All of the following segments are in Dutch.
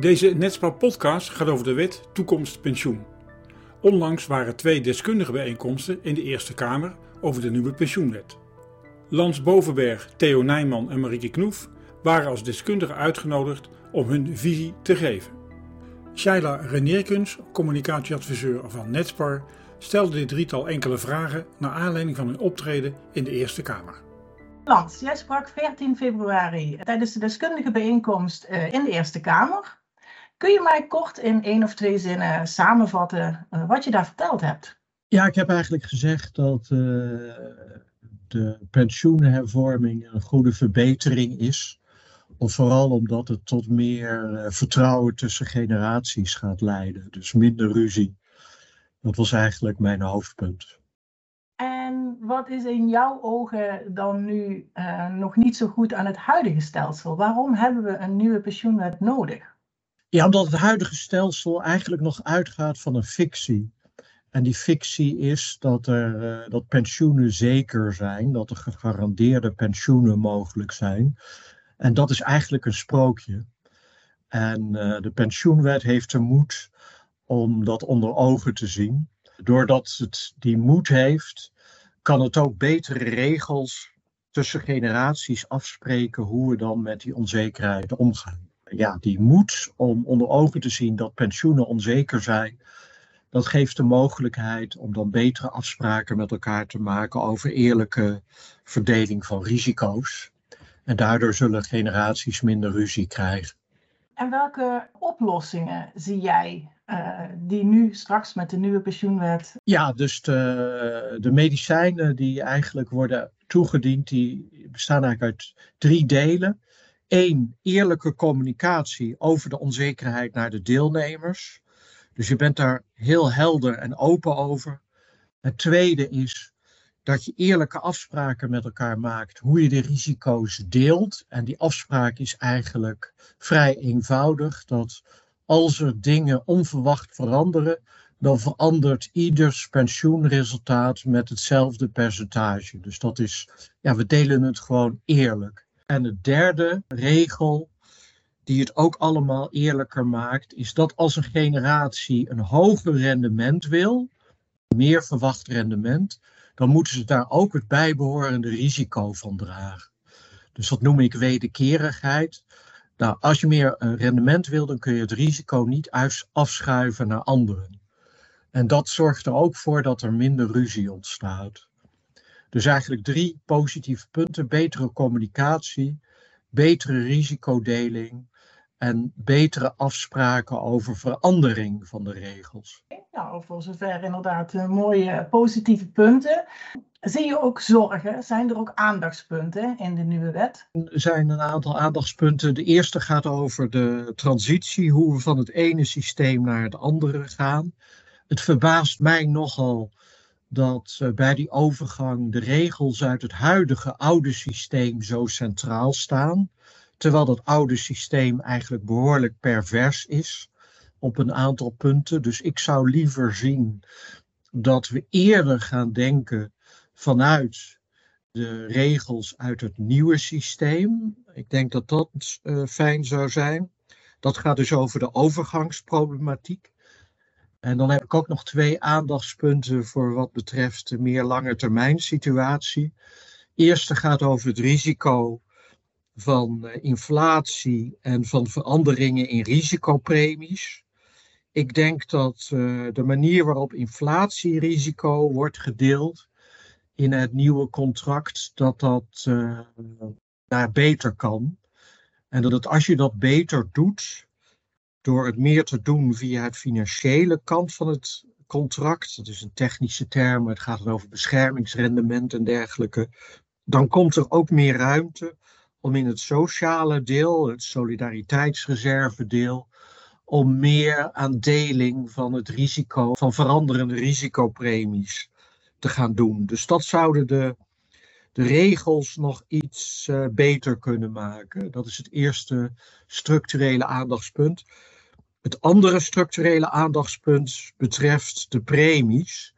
Deze Netspar podcast gaat over de wet Toekomst Pensioen. Onlangs waren twee deskundige bijeenkomsten in de Eerste Kamer over de nieuwe pensioenwet. Lans Bovenberg, Theo Nijman en Marieke Knoef waren als deskundigen uitgenodigd om hun visie te geven. Shaila Renierkens, communicatieadviseur van Netspar, stelde dit drietal enkele vragen naar aanleiding van hun optreden in de Eerste Kamer. Lans, jij sprak 14 februari tijdens de deskundige bijeenkomst eh, in de Eerste Kamer. Kun je mij kort in één of twee zinnen samenvatten uh, wat je daar verteld hebt? Ja, ik heb eigenlijk gezegd dat uh, de pensioenhervorming een goede verbetering is. Of vooral omdat het tot meer uh, vertrouwen tussen generaties gaat leiden. Dus minder ruzie. Dat was eigenlijk mijn hoofdpunt. En wat is in jouw ogen dan nu nog niet zo goed aan het huidige stelsel? Waarom hebben we een nieuwe pensioenwet nodig? Ja, omdat het huidige stelsel eigenlijk nog uitgaat van een fictie. En die fictie is dat, er, uh, dat pensioenen zeker zijn, dat er gegarandeerde pensioenen mogelijk zijn. En dat is eigenlijk een sprookje. En uh, de pensioenwet heeft de moed om dat onder ogen te zien. Doordat het die moed heeft, kan het ook betere regels tussen generaties afspreken hoe we dan met die onzekerheid omgaan ja, die moed om onder ogen te zien dat pensioenen onzeker zijn, dat geeft de mogelijkheid om dan betere afspraken met elkaar te maken over eerlijke verdeling van risico's. En daardoor zullen generaties minder ruzie krijgen. En welke oplossingen zie jij uh, die nu straks met de nieuwe pensioenwet? Ja, dus de, de medicijnen die eigenlijk worden toegediend, die bestaan eigenlijk uit drie delen. Eén, eerlijke communicatie over de onzekerheid naar de deelnemers. Dus je bent daar heel helder en open over. Het tweede is dat je eerlijke afspraken met elkaar maakt hoe je de risico's deelt. En die afspraak is eigenlijk vrij eenvoudig. Dat als er dingen onverwacht veranderen, dan verandert ieders pensioenresultaat met hetzelfde percentage. Dus dat is, ja, we delen het gewoon eerlijk. En de derde regel, die het ook allemaal eerlijker maakt, is dat als een generatie een hoger rendement wil, meer verwacht rendement, dan moeten ze daar ook het bijbehorende risico van dragen. Dus dat noem ik wederkerigheid. Nou, als je meer rendement wil, dan kun je het risico niet afschuiven naar anderen. En dat zorgt er ook voor dat er minder ruzie ontstaat. Dus eigenlijk drie positieve punten. Betere communicatie, betere risicodeling en betere afspraken over verandering van de regels. Nou, voor zover inderdaad uh, mooie positieve punten. Zie je ook zorgen? Zijn er ook aandachtspunten in de nieuwe wet? Er zijn een aantal aandachtspunten. De eerste gaat over de transitie, hoe we van het ene systeem naar het andere gaan. Het verbaast mij nogal dat uh, bij die overgang de regels uit het huidige oude systeem zo centraal staan, terwijl dat oude systeem eigenlijk behoorlijk pervers is op een aantal punten. Dus ik zou liever zien dat we eerder gaan denken vanuit de regels uit het nieuwe systeem. Ik denk dat dat uh, fijn zou zijn. Dat gaat dus over de overgangsproblematiek. En dan heb ik ook nog twee aandachtspunten voor wat betreft de meer lange termijn situatie. Eerste gaat over het risico van eh, inflatie en van veranderingen in risicopremies. Ik denk dat uh, de manier waarop inflatierisico wordt gedeeld in het nieuwe contract, dat dat uh, daar beter kan. En dat het, als je dat beter doet, door het meer te doen via het financiële kant van het contract, dat is een technische term, het gaat dan over beschermingsrendement en dergelijke, dan komt er ook meer ruimte om in het sociale deel, het solidariteitsreserve deel, om meer aan deling van het risico, van veranderende risicopremies te gaan doen. Dus dat zouden de, de regels nog iets uh, beter kunnen maken. Dat is het eerste structurele aandachtspunt. Het andere structurele aandachtspunt betreft de premies.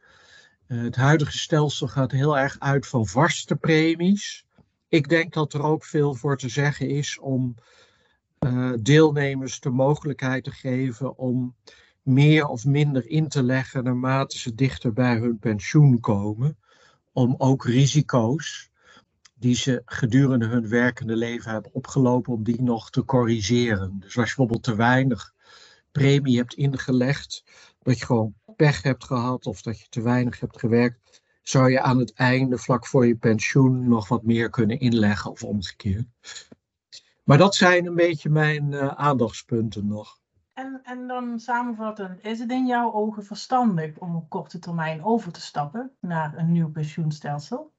Uh, het huidige stelsel gaat heel erg uit van vaste premies. Ik denk dat er ook veel voor te zeggen is om uh, deelnemers de mogelijkheid te geven om meer of minder in te leggen naarmate ze dichter bij hun pensioen komen. Om ook risico's die ze gedurende hun werkende leven hebben opgelopen, om die nog te corrigeren. Dus als je bijvoorbeeld te weinig premie hebt ingelegd, dat je gewoon pech hebt gehad of dat je te weinig hebt gewerkt, zou je aan het einde, vlak voor je pensioen, nog wat meer kunnen inleggen of omgekeerd. Maar dat zijn een beetje mijn uh, aandachtspunten nog. En, en dan samenvattend, is het in jouw ogen verstandig om op korte termijn over te stappen naar een nieuw pensioenstelsel?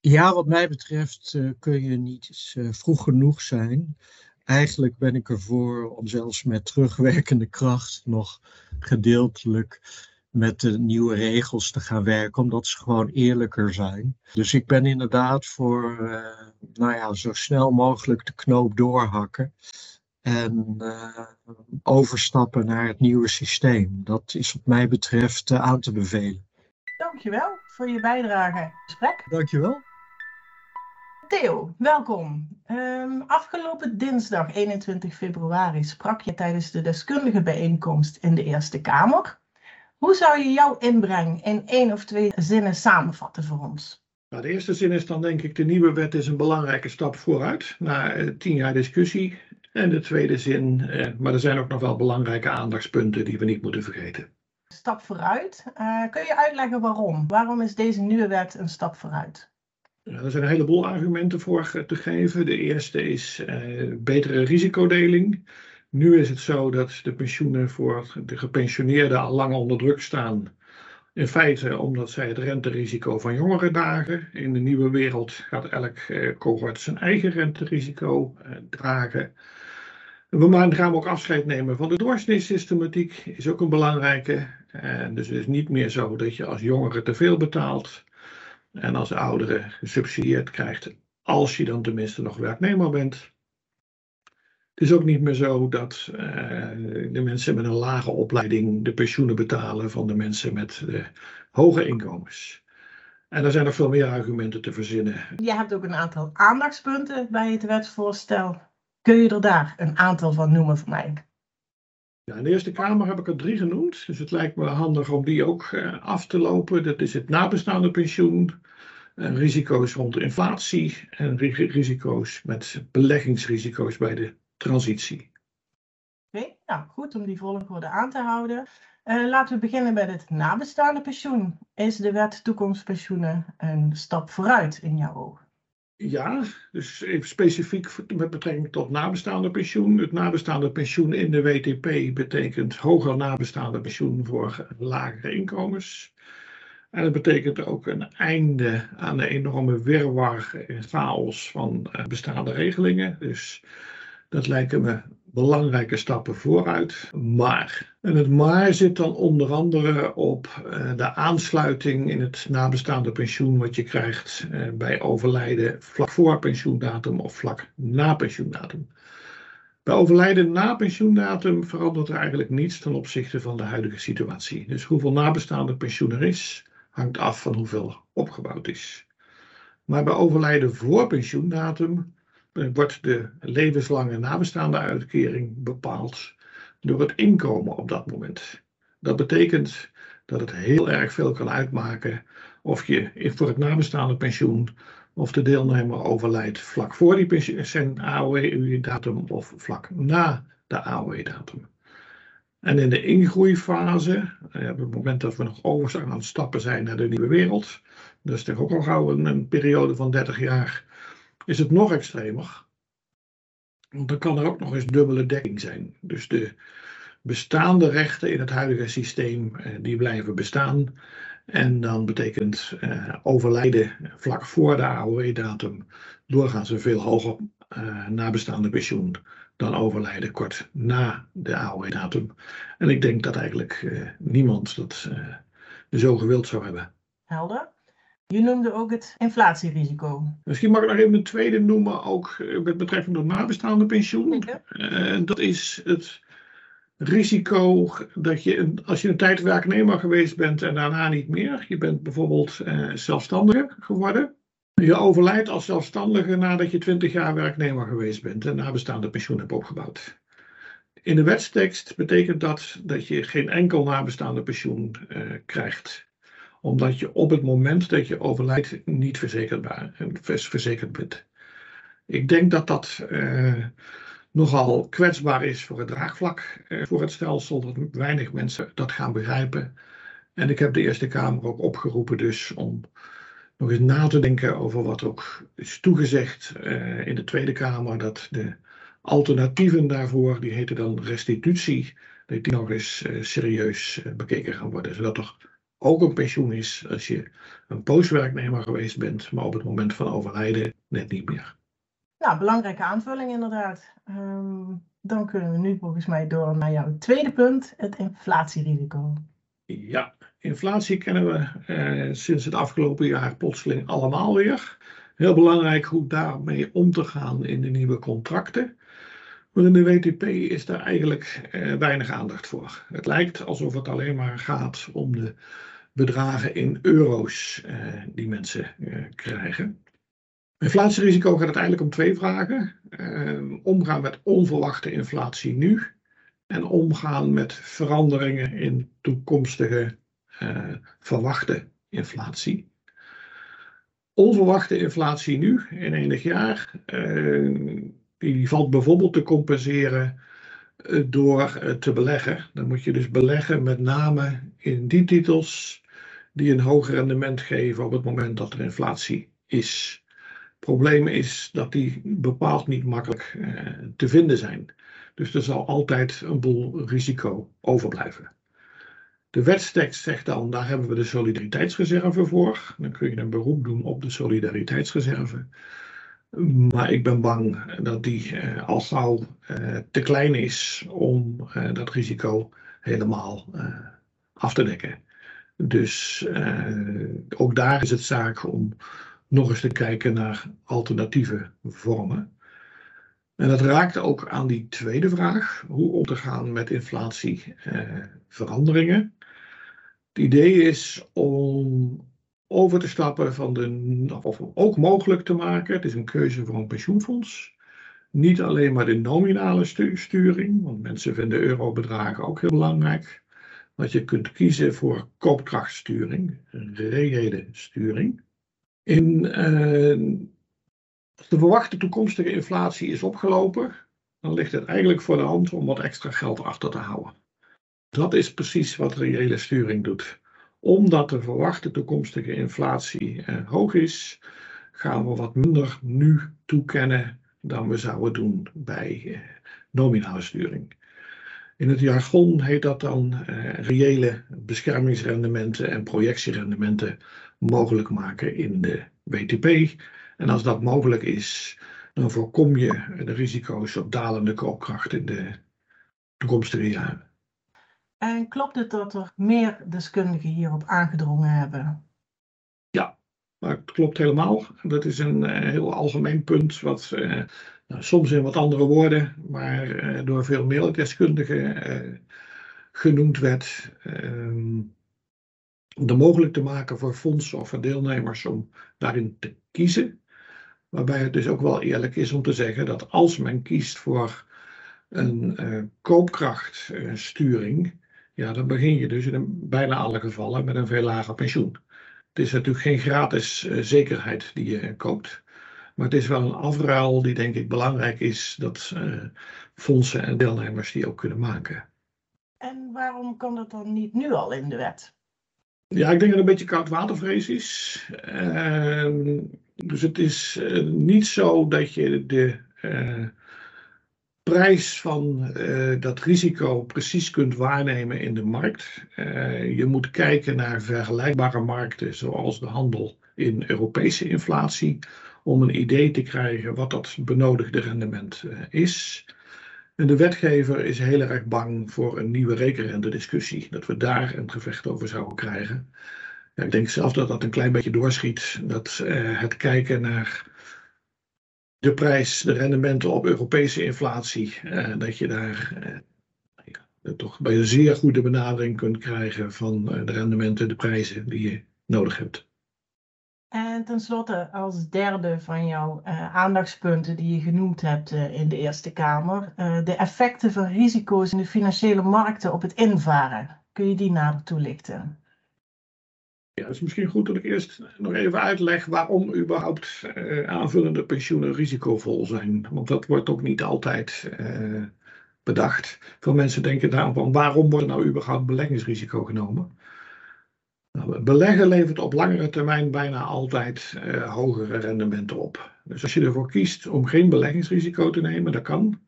Ja, wat mij betreft uh, kun je niet uh, vroeg genoeg zijn. Eigenlijk ben ik ervoor om zelfs met terugwerkende kracht nog gedeeltelijk met de nieuwe regels te gaan werken, omdat ze gewoon eerlijker zijn. Dus ik ben inderdaad voor, uh, nou ja, zo snel mogelijk de knoop doorhakken en uh, overstappen naar het nieuwe systeem. Dat is wat mij betreft uh, aan te bevelen. Dankjewel voor je bijdrage. Gesprek. Dankjewel. Theo, welkom. Um, afgelopen dinsdag 21 februari sprak je tijdens de deskundige bijeenkomst in de Eerste Kamer. Hoe zou je jouw inbreng in één of twee zinnen samenvatten voor ons? Nou, de eerste zin is dan denk ik, de nieuwe wet is een belangrijke stap vooruit na uh, tien jaar discussie. En de tweede zin, uh, maar er zijn ook nog wel belangrijke aandachtspunten die we niet moeten vergeten. Stap vooruit. Uh, kun je uitleggen waarom? Waarom is deze nieuwe wet een stap vooruit? Er zijn een heleboel argumenten voor te geven. De eerste is betere risicodeling. Nu is het zo dat de pensioenen voor de gepensioneerden al lang onder druk staan. In feite omdat zij het renterisico van jongeren dragen. In de nieuwe wereld gaat elk eh, cohort zijn eigen renterisico eh, dragen. We gaan ook afscheid nemen van de doorsneesystematiek, is ook een belangrijke. En dus het is niet meer zo dat je als jongere te veel betaalt en als oudere gesubsidieerd krijgt, als je dan tenminste nog werknemer bent. Het is ook niet meer zo dat uh, de mensen met een lage opleiding de pensioenen betalen van de mensen met uh, hoge inkomens. En er zijn nog veel meer argumenten te verzinnen. Je hebt ook een aantal aandachtspunten bij het wetsvoorstel. Kun je er daar een aantal van noemen voor mij? Ja, in de Eerste Kamer heb ik er drie genoemd. Dus het lijkt me handig om die ook uh, af te lopen. Dat is het nabestaande pensioen, risico's rond inflatie en risico's met beleggingsrisico's bij de transitie. Oké, nou goed om die volgorde aan te houden. Uh, laten we beginnen met het nabestaande pensioen. Is de wet toekomstpensioenen een stap vooruit in jouw ogen? Ja, dus even specifiek met betrekking tot nabestaande pensioen. Het nabestaande pensioen in de WTP betekent hoger nabestaande pensioen voor lagere inkomens. En het betekent ook een einde aan de enorme wirwar en chaos van bestaande regelingen. Dus dat lijken me belangrijke stappen vooruit. Maar, en het maar zit dan onder andere op uh, de aansluiting in het nabestaande pensioen wat je krijgt uh, bij overlijden vlak voor pensioendatum of vlak na pensioendatum. Bij overlijden na pensioendatum verandert er eigenlijk niets ten opzichte van de huidige situatie. Dus hoeveel nabestaande pensioen er is, hangt af van hoeveel opgebouwd is. Maar bij overlijden voor pensioendatum wordt de levenslange nabestaande uitkering bepaald door het inkomen op dat moment. Dat betekent dat het heel erg veel kan uitmaken of je voor het nabestaande pensioen of de deelnemer overlijdt vlak voor die zijn AOW-datum of vlak na de AOW-datum. En in de ingroeifase, eh, op het moment dat we nog over aan het stappen zijn naar de nieuwe wereld, dus toch ook al gauw een periode van 30 jaar, is het nog extremer. Want dan kan er ook nog eens dubbele dekking zijn. Dus de bestaande rechten in het huidige systeem, eh, die blijven bestaan. En dan betekent uh, overlijden vlak voor de AOW-datum doorgaans een veel hoger uh, nabestaande pensioen dan overlijden kort na de AOW-datum. En ik denk dat eigenlijk niemand dat zo gewild zou hebben. Helder. Je noemde ook het inflatierisico. Misschien mag ik nog even een tweede noemen, ook eh, met betrekking tot nabestaande pensioen. Uh, dat is het risico dat je, als je een tijd werknemer geweest bent en daarna niet meer, je bent bijvoorbeeld uh, zelfstandiger geworden. Je overlijdt als zelfstandige nadat je 20 jaar werknemer geweest bent en nabestaande pensioen hebt opgebouwd. In de wetstekst betekent dat dat je geen enkel nabestaande pensioen uh, krijgt, omdat je op het moment dat je overlijdt niet verzekerbaar, verzekerd bent. Ik denk dat dat uh, nogal kwetsbaar is voor het draagvlak uh, voor het stelsel, dat weinig mensen dat gaan begrijpen. En ik heb de Eerste Kamer ook opgeroepen dus om nog eens na te denken over wat ook is toegezegd in de Tweede Kamer, dat de alternatieven daarvoor, die heten dan restitutie, dat die nog eens serieus bekeken gaan worden. Zodat er ook een pensioen is als je een postwerknemer geweest bent, maar op het moment van overlijden net niet meer. Nou, belangrijke aanvulling inderdaad. Um, dan kunnen we nu volgens mij door naar jouw tweede punt, het inflatierisico. Ja, inflatie kennen we eh, sinds het afgelopen jaar plotseling allemaal weer. Heel belangrijk hoe daarmee om te gaan in de nieuwe contracten. Maar in de WTP is daar eigenlijk eh, weinig aandacht voor. Het lijkt alsof het alleen maar gaat om de bedragen in euro's eh, die mensen eh, krijgen. Inflatierisico gaat uiteindelijk om twee vragen. Eh, omgaan met onverwachte inflatie nu en omgaan met veranderingen in toekomstige uh, verwachte inflatie. Onverwachte inflatie nu in enig jaar, uh, die valt bijvoorbeeld te compenseren uh, door te beleggen. Dan moet je dus beleggen met name in die titels die een hoger rendement geven op het moment dat er inflatie is. Het probleem is dat die bepaald niet makkelijk te vinden zijn. Dus er zal altijd een boel risico overblijven. De wetstekst zegt dan, daar hebben we de solidariteitsreserve voor. Dan kun je een beroep doen op de solidariteitsreserve. Maar ik ben bang dat die eh, al gauw eh, te klein is om eh, dat risico helemaal af te dekken. Dus ook daar is het zaak om nog eens te kijken naar alternatieve vormen. En dat raakt ook aan die tweede vraag, hoe om te gaan met inflatieveranderingen. Het idee is om over te stappen van de, of ook mogelijk te maken, het is een keuze voor een pensioenfonds, niet alleen maar de nominale sturing, want mensen vinden eurobedragen ook heel belangrijk, dat je kunt kiezen voor koopkrachtsturing, reële sturing. In uh, als de verwachte toekomstige inflatie is opgelopen, dan ligt het eigenlijk voor de hand om wat extra geld achter te houden. Dat is precies wat reële sturing doet. Omdat de verwachte toekomstige inflatie eh, hoog is, gaan we wat minder nu toekennen dan we zouden doen bij eh, nominale sturing. In het jargon heet dat dan eh, reële beschermingsrendementen en projectierendementen mogelijk maken in de WTP. En als dat mogelijk is, dan voorkom je de risico's op dalende koopkracht in de toekomstige jaren. En klopt het dat er meer deskundigen hierop aangedrongen hebben? Ja, dat klopt helemaal. Dat is een uh, heel algemeen punt, wat uh, nou, soms in wat andere woorden, maar uh, door veel meer deskundigen genoemd werd. Ehm, om het mogelijk te maken voor fondsen of voor deelnemers om daarin te kiezen. Waarbij het dus ook wel eerlijk is om te zeggen dat als men kiest voor een koopkrachtsturing, ja, dan begin je dus in bijna alle gevallen met een veel lager pensioen. Het is natuurlijk geen gratis uh, zekerheid die je koopt. Maar het is wel een afruil die denk ik belangrijk is dat uh, fondsen en deelnemers die ook kunnen maken. En waarom kan dat dan niet nu al in de wet? Ja, ik denk dat het een beetje koudwatervrees is. Uh, dus het is uh, niet zo dat je de prijs van uh, dat risico precies kunt waarnemen in de markt. je moet kijken naar vergelijkbare markten, zoals de handel in Europese inflatie, om een idee te krijgen wat dat benodigde rendement is. En de wetgever is heel erg bang voor een nieuwe rekenrente-discussie, dat we daar een gevecht over zouden krijgen. Ja, ik denk zelf dat dat een klein beetje doorschiet, dat het kijken naar de prijs, de rendementen op Europese inflatie, uh, dat je daar ja, toch bij een zeer goede benadering kunt krijgen van de rendementen, de prijzen die je nodig hebt. En tenslotte, als derde van jouw aandachtspunten die je genoemd hebt in de Eerste Kamer, de effecten van risico's in de financiële markten op het invaren. Kun je die nader toelichten? Ja, het is misschien goed dat ik eerst nog even uitleg waarom überhaupt aanvullende pensioenen risicovol zijn. Want dat wordt ook niet altijd bedacht. Veel mensen denken daarom van waarom wordt nou überhaupt beleggingsrisico genomen? Nou, beleggen levert op langere termijn bijna altijd uh, hogere rendementen op. Dus als je ervoor kiest om geen beleggingsrisico te nemen, dat kan.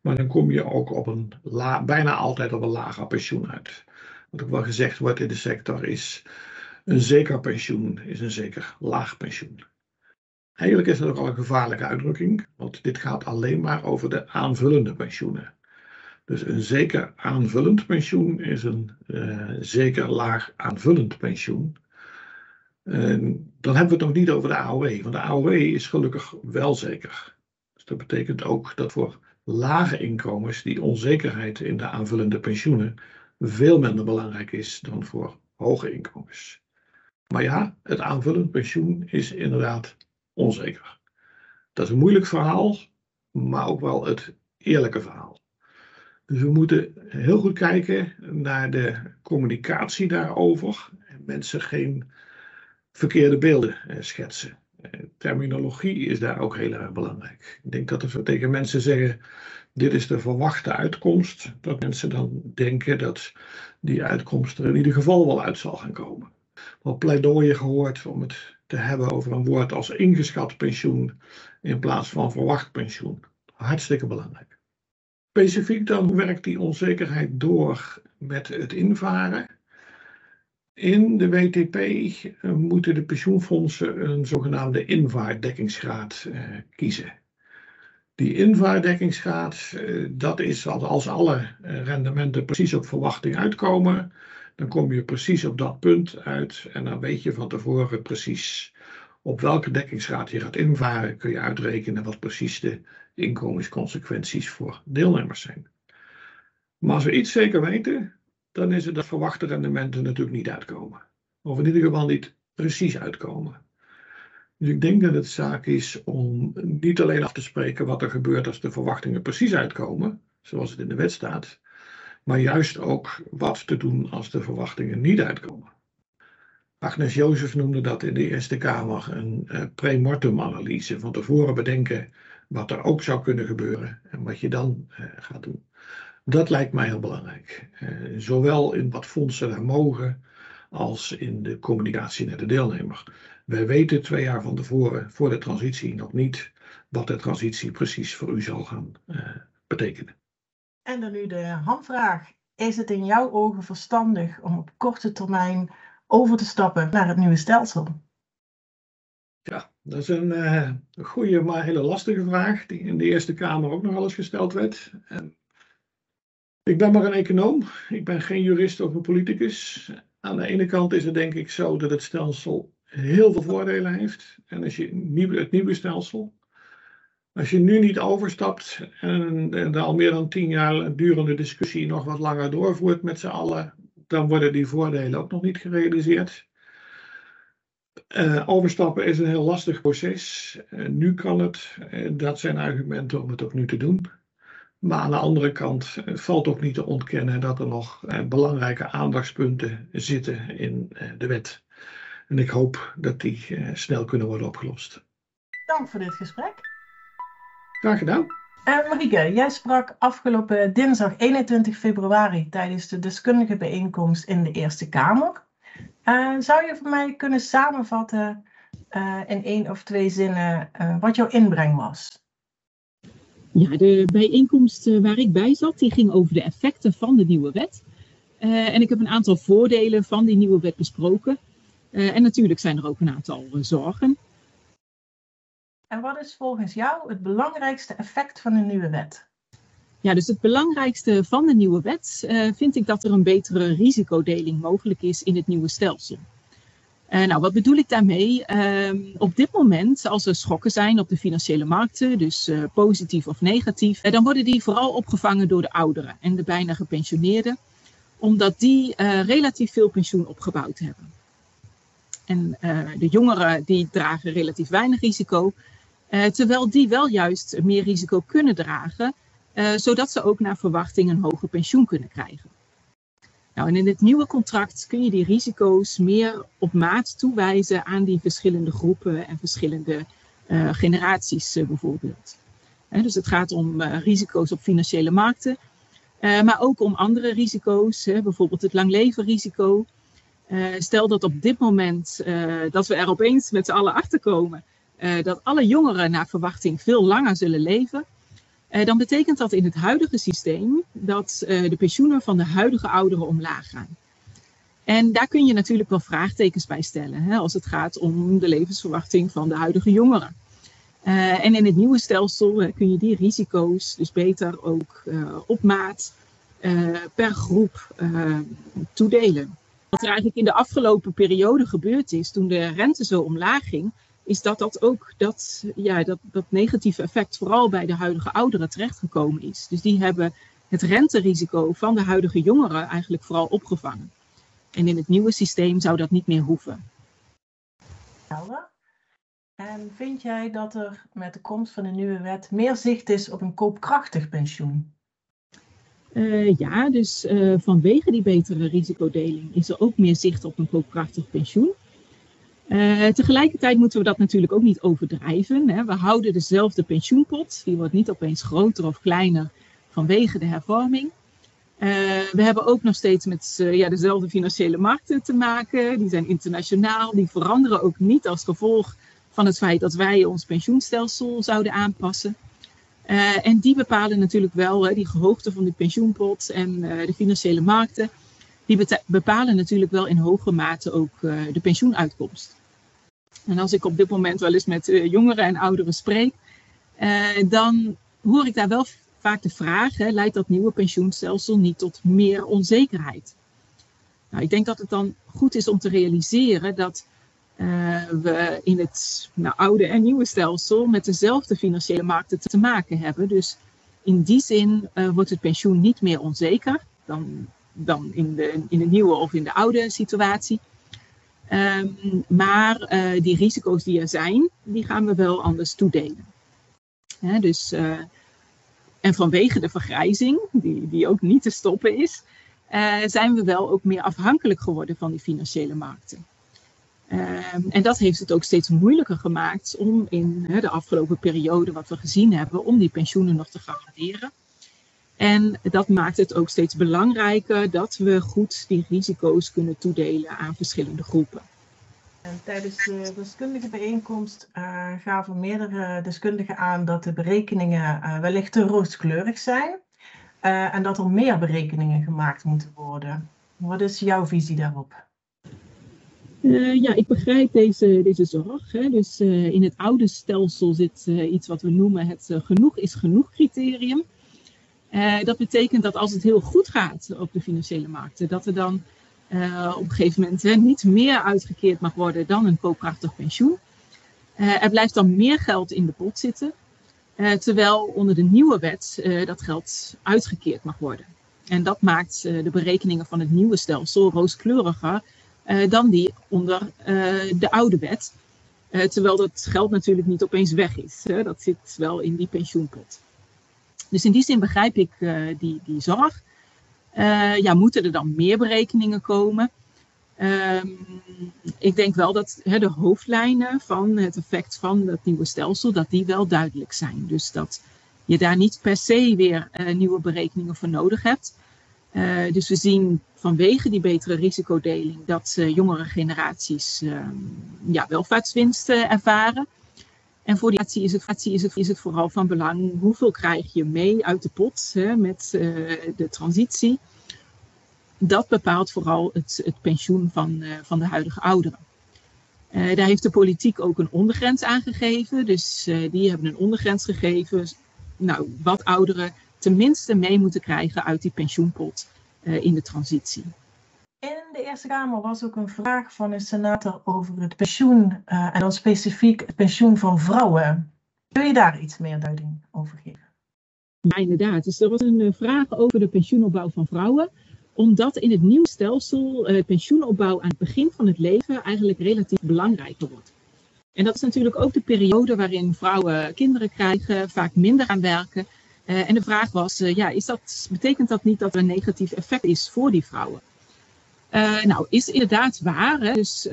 Maar dan kom je ook op een la, bijna altijd op een lager pensioen uit. Wat ook wel gezegd wordt in de sector is, een zeker pensioen is een zeker laag pensioen. Eigenlijk is dat ook al een gevaarlijke uitdrukking, want dit gaat alleen maar over de aanvullende pensioenen. Dus een zeker aanvullend pensioen is een uh, zeker laag aanvullend pensioen. En dan hebben we het nog niet over de AOW, want de AOW is gelukkig wel zeker. Dus dat betekent ook dat voor lage inkomens die onzekerheid in de aanvullende pensioenen veel minder belangrijk is dan voor hoge inkomens. Maar ja, het aanvullend pensioen is inderdaad onzeker. Dat is een moeilijk verhaal, maar ook wel het eerlijke verhaal. Dus we moeten heel goed kijken naar de communicatie daarover. En mensen geen verkeerde beelden eh, schetsen. Eh, terminologie is daar ook heel erg belangrijk. Ik denk dat als we tegen mensen zeggen: dit is de verwachte uitkomst, dat mensen dan denken dat die uitkomst er in ieder geval wel uit zal gaan komen. Wat pleidooien gehoord om het te hebben over een woord als ingeschat pensioen in plaats van verwacht pensioen. Hartstikke belangrijk. Specifiek dan werkt die onzekerheid door met het invaren. In de WTP eh, moeten de pensioenfondsen een zogenaamde invaardekkingsgraad uh, kiezen. Die invaardekkingsgraad, uh, dat is als alle rendementen precies op verwachting uitkomen, dan kom je precies op dat punt uit en dan weet je van tevoren precies op welke dekkingsgraad je gaat invaren, kun je uitrekenen wat precies de inkomensconsequenties voor deelnemers zijn. Maar als we iets zeker weten, dan is het dat verwachte rendementen natuurlijk niet uitkomen. Of in ieder geval niet precies uitkomen. Dus ik denk dat het zaak is om niet alleen af te spreken wat er gebeurt als de verwachtingen precies uitkomen, zoals het in de wet staat, maar juist ook wat te doen als de verwachtingen niet uitkomen. Agnes Jozef noemde dat in de Eerste Kamer een uh, pre-mortem analyse. Van tevoren bedenken wat er ook zou kunnen gebeuren en wat je dan uh, gaat doen. Dat lijkt mij heel belangrijk. Uh, zowel in wat fondsen er mogen als in de communicatie naar de deelnemer. Wij weten twee jaar van tevoren voor de transitie nog niet wat de transitie precies voor u zal gaan betekenen. En dan nu de handvraag. Is het in jouw ogen verstandig om op korte termijn over te stappen naar het nieuwe stelsel? Ja, dat is een uh, goede, maar hele lastige vraag, die in de Eerste Kamer ook nog eens gesteld werd. En ik ben maar een econoom, ik ben geen jurist of een politicus. Aan de ene kant is het denk ik zo dat het stelsel heel veel voordelen heeft. En als je het nieuwe stelsel, als je nu niet overstapt en de al meer dan tien jaar durende discussie nog wat langer doorvoert met z'n allen, dan worden die voordelen ook nog niet gerealiseerd. Uh, overstappen is een heel lastig proces. Nu kan het. Dat zijn argumenten om het ook nu te doen. Maar aan de andere kant valt ook niet te ontkennen dat er nog belangrijke aandachtspunten zitten in de wet. En ik hoop dat die snel kunnen worden opgelost. Dank voor dit gesprek. Graag gedaan. Uh, Marieke, jij sprak afgelopen dinsdag 21 februari tijdens de deskundige bijeenkomst in de Eerste Kamer. Uh, zou je voor mij kunnen samenvatten uh, in één of twee zinnen wat jouw inbreng was? Ja, de bijeenkomst waar ik bij zat, die ging over de effecten van de nieuwe wet. en ik heb een aantal voordelen van die nieuwe wet besproken. en natuurlijk zijn er ook een aantal zorgen. En wat is volgens jou het belangrijkste effect van de nieuwe wet? Ja, dus het belangrijkste van de nieuwe wet uh, vind ik dat er een betere risicodeling mogelijk is in het nieuwe stelsel. Uh, nou, wat bedoel ik daarmee? Uh, op dit moment, als er schokken zijn op de financiële markten, dus uh, positief of negatief, dan worden die vooral opgevangen door de ouderen en de bijna gepensioneerden, omdat die relatief veel pensioen opgebouwd hebben. En de jongeren die dragen relatief weinig risico, terwijl die wel juist meer risico kunnen dragen, zodat ze ook naar verwachting een hoger pensioen kunnen krijgen. Nou, en in het nieuwe contract kun je die risico's meer op maat toewijzen aan die verschillende groepen en verschillende uh, generaties bijvoorbeeld. dus het gaat om risico's op financiële markten, maar ook om andere risico's, bijvoorbeeld het langlevenrisico. stel dat op dit moment dat we er opeens met z'n allen achter komen dat alle jongeren naar verwachting veel langer zullen leven, uh, dan betekent dat in het huidige systeem dat uh, de pensioenen van de huidige ouderen omlaag gaan. En daar kun je natuurlijk wel vraagtekens bij stellen hè, als het gaat om de levensverwachting van de huidige jongeren. En in het nieuwe stelsel kun je die risico's dus beter ook op maat per groep toedelen. Wat er eigenlijk in de afgelopen periode gebeurd is toen de rente zo omlaag ging, is dat dat ook dat, ja, dat, dat negatieve effect vooral bij de huidige ouderen terechtgekomen is. Dus die hebben het renterisico van de huidige jongeren eigenlijk vooral opgevangen. En in het nieuwe systeem zou dat niet meer hoeven. En vind jij dat er met de komst van de nieuwe wet meer zicht is op een koopkrachtig pensioen? Uh, ja, dus uh, vanwege die betere risicodeling is er ook meer zicht op een koopkrachtig pensioen. Uh, tegelijkertijd moeten we dat natuurlijk ook niet overdrijven. Hè. We houden dezelfde pensioenpot. Die wordt niet opeens groter of kleiner vanwege de hervorming. Uh, we hebben ook nog steeds met uh, ja, dezelfde financiële markten te maken. Die zijn internationaal. Die veranderen ook niet als gevolg van het feit dat wij ons pensioenstelsel zouden aanpassen. en die bepalen natuurlijk wel hè, die gehoogte van de pensioenpot en de financiële markten. Die bepalen natuurlijk wel in hoge mate ook de pensioenuitkomst. En als ik op dit moment wel eens met uh, jongeren en ouderen spreek, uh, dan hoor ik daar wel vaak de vraag: hè, leidt dat nieuwe pensioenstelsel niet tot meer onzekerheid? Nou, ik denk dat het dan goed is om te realiseren dat uh, we in het nou, oude en nieuwe stelsel met dezelfde financiële markten te maken hebben. Dus in die zin wordt het pensioen niet meer onzeker dan, dan in, de, in de nieuwe of in de oude situatie. Um, maar uh, die risico's die er zijn, die gaan we wel anders toedelen. Dus, uh, en vanwege de vergrijzing, die, die ook niet te stoppen is, uh, zijn we wel ook meer afhankelijk geworden van die financiële markten. Um, en dat heeft het ook steeds moeilijker gemaakt om in de afgelopen periode, wat we gezien hebben, om die pensioenen nog te garanderen. En dat maakt het ook steeds belangrijker dat we goed die risico's kunnen toedelen aan verschillende groepen. En tijdens de deskundige bijeenkomst uh, gaven meerdere deskundigen aan dat de berekeningen uh, wellicht te rooskleurig zijn uh, en dat er meer berekeningen gemaakt moeten worden. Wat is jouw visie daarop? ja, ik begrijp deze, deze zorg. Hè. Dus in het oude stelsel zit iets wat we noemen het genoeg is genoeg criterium. Uh, dat betekent dat als het heel goed gaat op de financiële markten, dat er dan uh, op een gegeven moment niet meer uitgekeerd mag worden dan een koopkrachtig pensioen. Uh, er blijft dan meer geld in de pot zitten, terwijl onder de nieuwe wet dat geld uitgekeerd mag worden. En dat maakt de berekeningen van het nieuwe stelsel rooskleuriger dan die onder de oude wet. terwijl dat geld natuurlijk niet opeens weg is. Hè. Dat zit wel in die pensioenpot. Dus in die zin begrijp ik uh, die, die zorg. Uh, ja, moeten er dan meer berekeningen komen? Um, ik denk wel dat de hoofdlijnen van het effect van het nieuwe stelsel, dat die wel duidelijk zijn. Dus dat je daar niet per se weer uh, nieuwe berekeningen voor nodig hebt. Dus we zien vanwege die betere risicodeling dat jongere generaties ehm, ja, welvaartswinst ervaren. En voor die natie is het, is, het, is het vooral van belang hoeveel krijg je mee uit de pot hè, met uh, de transitie. Dat bepaalt vooral het, het pensioen van, uh, van de huidige ouderen. Uh, daar heeft de politiek ook een ondergrens aangegeven. Dus die hebben een ondergrens gegeven. Nou, wat ouderen tenminste mee moeten krijgen uit die pensioenpot in de transitie. In de Eerste Kamer was ook een vraag van een senator over het pensioen uh, en dan specifiek het pensioen van vrouwen. Kun je daar iets meer duiding over geven? Ja, inderdaad. Dus er was een vraag over de pensioenopbouw van vrouwen. Omdat in het nieuwe stelsel het pensioenopbouw aan het begin van het leven eigenlijk relatief belangrijker wordt. En dat is natuurlijk ook de periode waarin vrouwen kinderen krijgen, vaak minder gaan werken. en de vraag was, ja, is dat, betekent dat niet dat er een negatief effect is voor die vrouwen? Uh, nou, is inderdaad waar. Hè? Dus uh,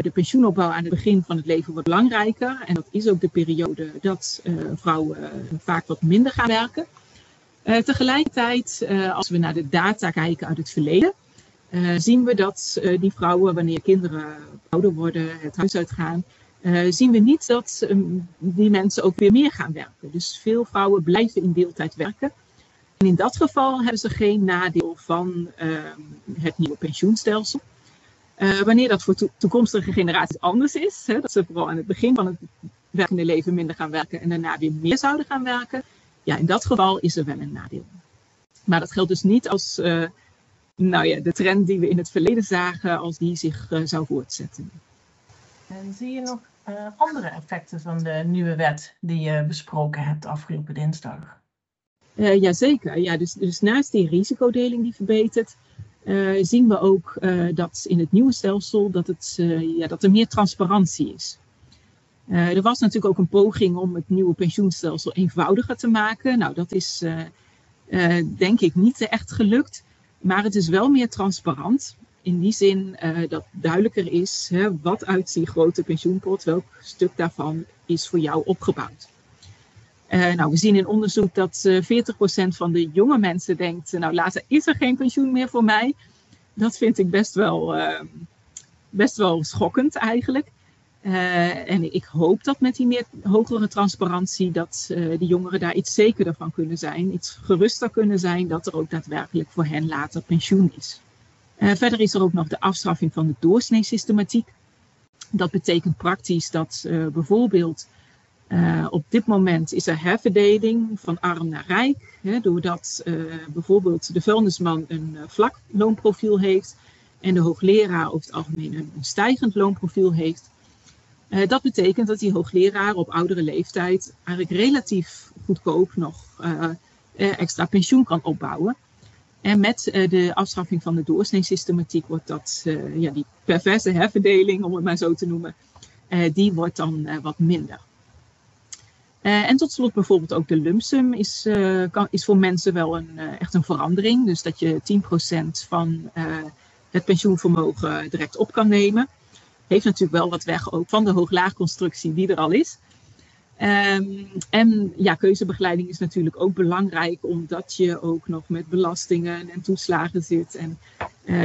de pensioenopbouw aan het begin van het leven wordt belangrijker. En dat is ook de periode dat uh, vrouwen vaak wat minder gaan werken. tegelijkertijd, als we naar de data kijken uit het verleden, zien we dat die vrouwen, wanneer kinderen ouder worden, het huis uitgaan, zien we niet dat um, die mensen ook weer meer gaan werken. Dus veel vrouwen blijven in deeltijd werken. En in dat geval hebben ze geen nadeel van uh, het nieuwe pensioenstelsel. Uh, wanneer dat voor to toekomstige generaties anders is, hè, dat ze vooral aan het begin van het werkende leven minder gaan werken en daarna weer meer zouden gaan werken, ja, in dat geval is er wel een nadeel. Maar dat geldt dus niet als uh, nou ja, de trend die we in het verleden zagen, als die zich uh, zou voortzetten. En zie je nog andere effecten van de nieuwe wet die je besproken hebt afgelopen dinsdag? Uh, jazeker. Ja, dus, dus naast die risicodeling die verbetert, uh, zien we ook uh, dat in het nieuwe stelsel dat, het, ja, dat er meer transparantie is. er was natuurlijk ook een poging om het nieuwe pensioenstelsel eenvoudiger te maken. Nou, dat is denk ik niet echt gelukt, maar het is wel meer transparant. In die zin dat duidelijker is hè, wat uit die grote pensioenpot, welk stuk daarvan is voor jou opgebouwd. Uh, nou, we zien in onderzoek dat uh, eh, 40% van de jonge mensen denkt, uh, nou later is er geen pensioen meer voor mij. Dat vind ik best wel, best wel schokkend eigenlijk. en ik hoop dat met die meer hogere transparantie, dat die jongeren daar iets zekerder van kunnen zijn. Iets geruster kunnen zijn dat er ook daadwerkelijk voor hen later pensioen is. verder is er ook nog de afstraffing van de doorsneesystematiek. Dat betekent praktisch dat bijvoorbeeld uh, op dit moment is er herverdeling van arm naar rijk, hè, doordat uh, bijvoorbeeld de vuilnisman een uh, vlak loonprofiel heeft en de hoogleraar over het algemeen een, een stijgend loonprofiel heeft. dat betekent dat die hoogleraar op oudere leeftijd eigenlijk relatief goedkoop nog extra pensioen kan opbouwen. En met de afschaffing van de doorsneesystematiek wordt dat, ja, die perverse herverdeling, om het maar zo te noemen, die wordt dan wat minder. Uh, en tot slot bijvoorbeeld ook de lumpsum is, kan, is voor mensen wel een, uh, echt een verandering. Dus dat je 10% van het pensioenvermogen direct op kan nemen. Heeft natuurlijk wel wat weg ook van de hoog-laagconstructie die er al is. Um, en ja, keuzebegeleiding is natuurlijk ook belangrijk omdat je ook nog met belastingen en toeslagen zit. En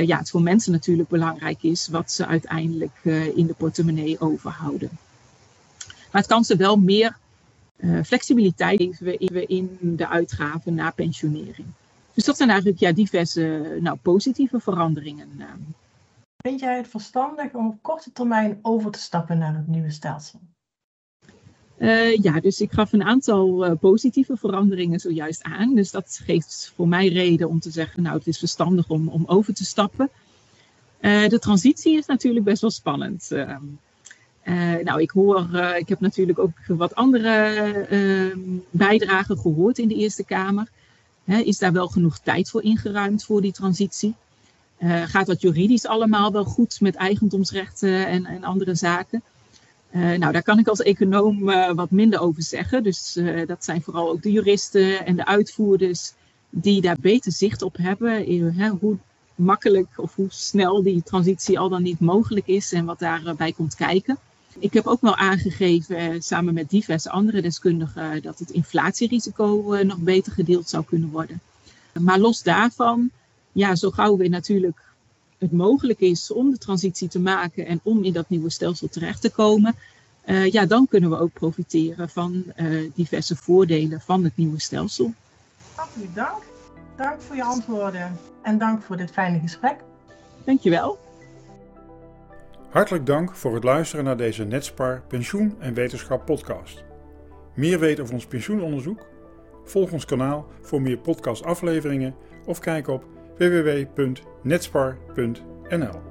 ja, het voor mensen natuurlijk belangrijk is wat ze uiteindelijk in de portemonnee overhouden. Maar het kan ze wel meer uh, flexibiliteit geven we in de uitgaven na pensionering. Dus dat zijn eigenlijk ja, diverse nou, positieve veranderingen. Eh. Vind jij het verstandig om op korte termijn over te stappen naar het nieuwe stelsel? Uh, ja, dus ik gaf een aantal uh, positieve veranderingen zojuist aan. Dus dat geeft voor mij reden om te zeggen, nou het is verstandig om, om over te stappen. Uh, de transitie is natuurlijk best wel spannend. Ehm, uh, nou, ik hoor, uh, ik heb natuurlijk ook wat andere uh, bijdragen gehoord in de Eerste Kamer. is daar wel genoeg tijd voor ingeruimd voor die transitie? Eh, gaat dat juridisch allemaal wel goed met eigendomsrechten en, en andere zaken? nou, daar kan ik als econoom wat minder over zeggen. Dus dat zijn vooral ook de juristen en de uitvoerders die daar beter zicht op hebben. hoe makkelijk of hoe snel die transitie al dan niet mogelijk is en wat daarbij komt kijken. Ik heb ook wel aangegeven, eh, samen met diverse andere deskundigen, dat het inflatierisico eh, nog beter gedeeld zou kunnen worden. Maar los daarvan, ja, zo gauw weer natuurlijk het mogelijk is om de transitie te maken en om in dat nieuwe stelsel terecht te komen, uh, ja, dan kunnen we ook profiteren van uh, diverse voordelen van het nieuwe stelsel. Hartelijk dank. Dank voor je antwoorden en dank voor dit fijne gesprek. Dankjewel. Hartelijk dank voor het luisteren naar deze Netspar Pensioen en Wetenschap podcast. Meer weten over ons pensioenonderzoek? Volg ons kanaal voor meer podcastafleveringen of kijk op www.netspar.nl.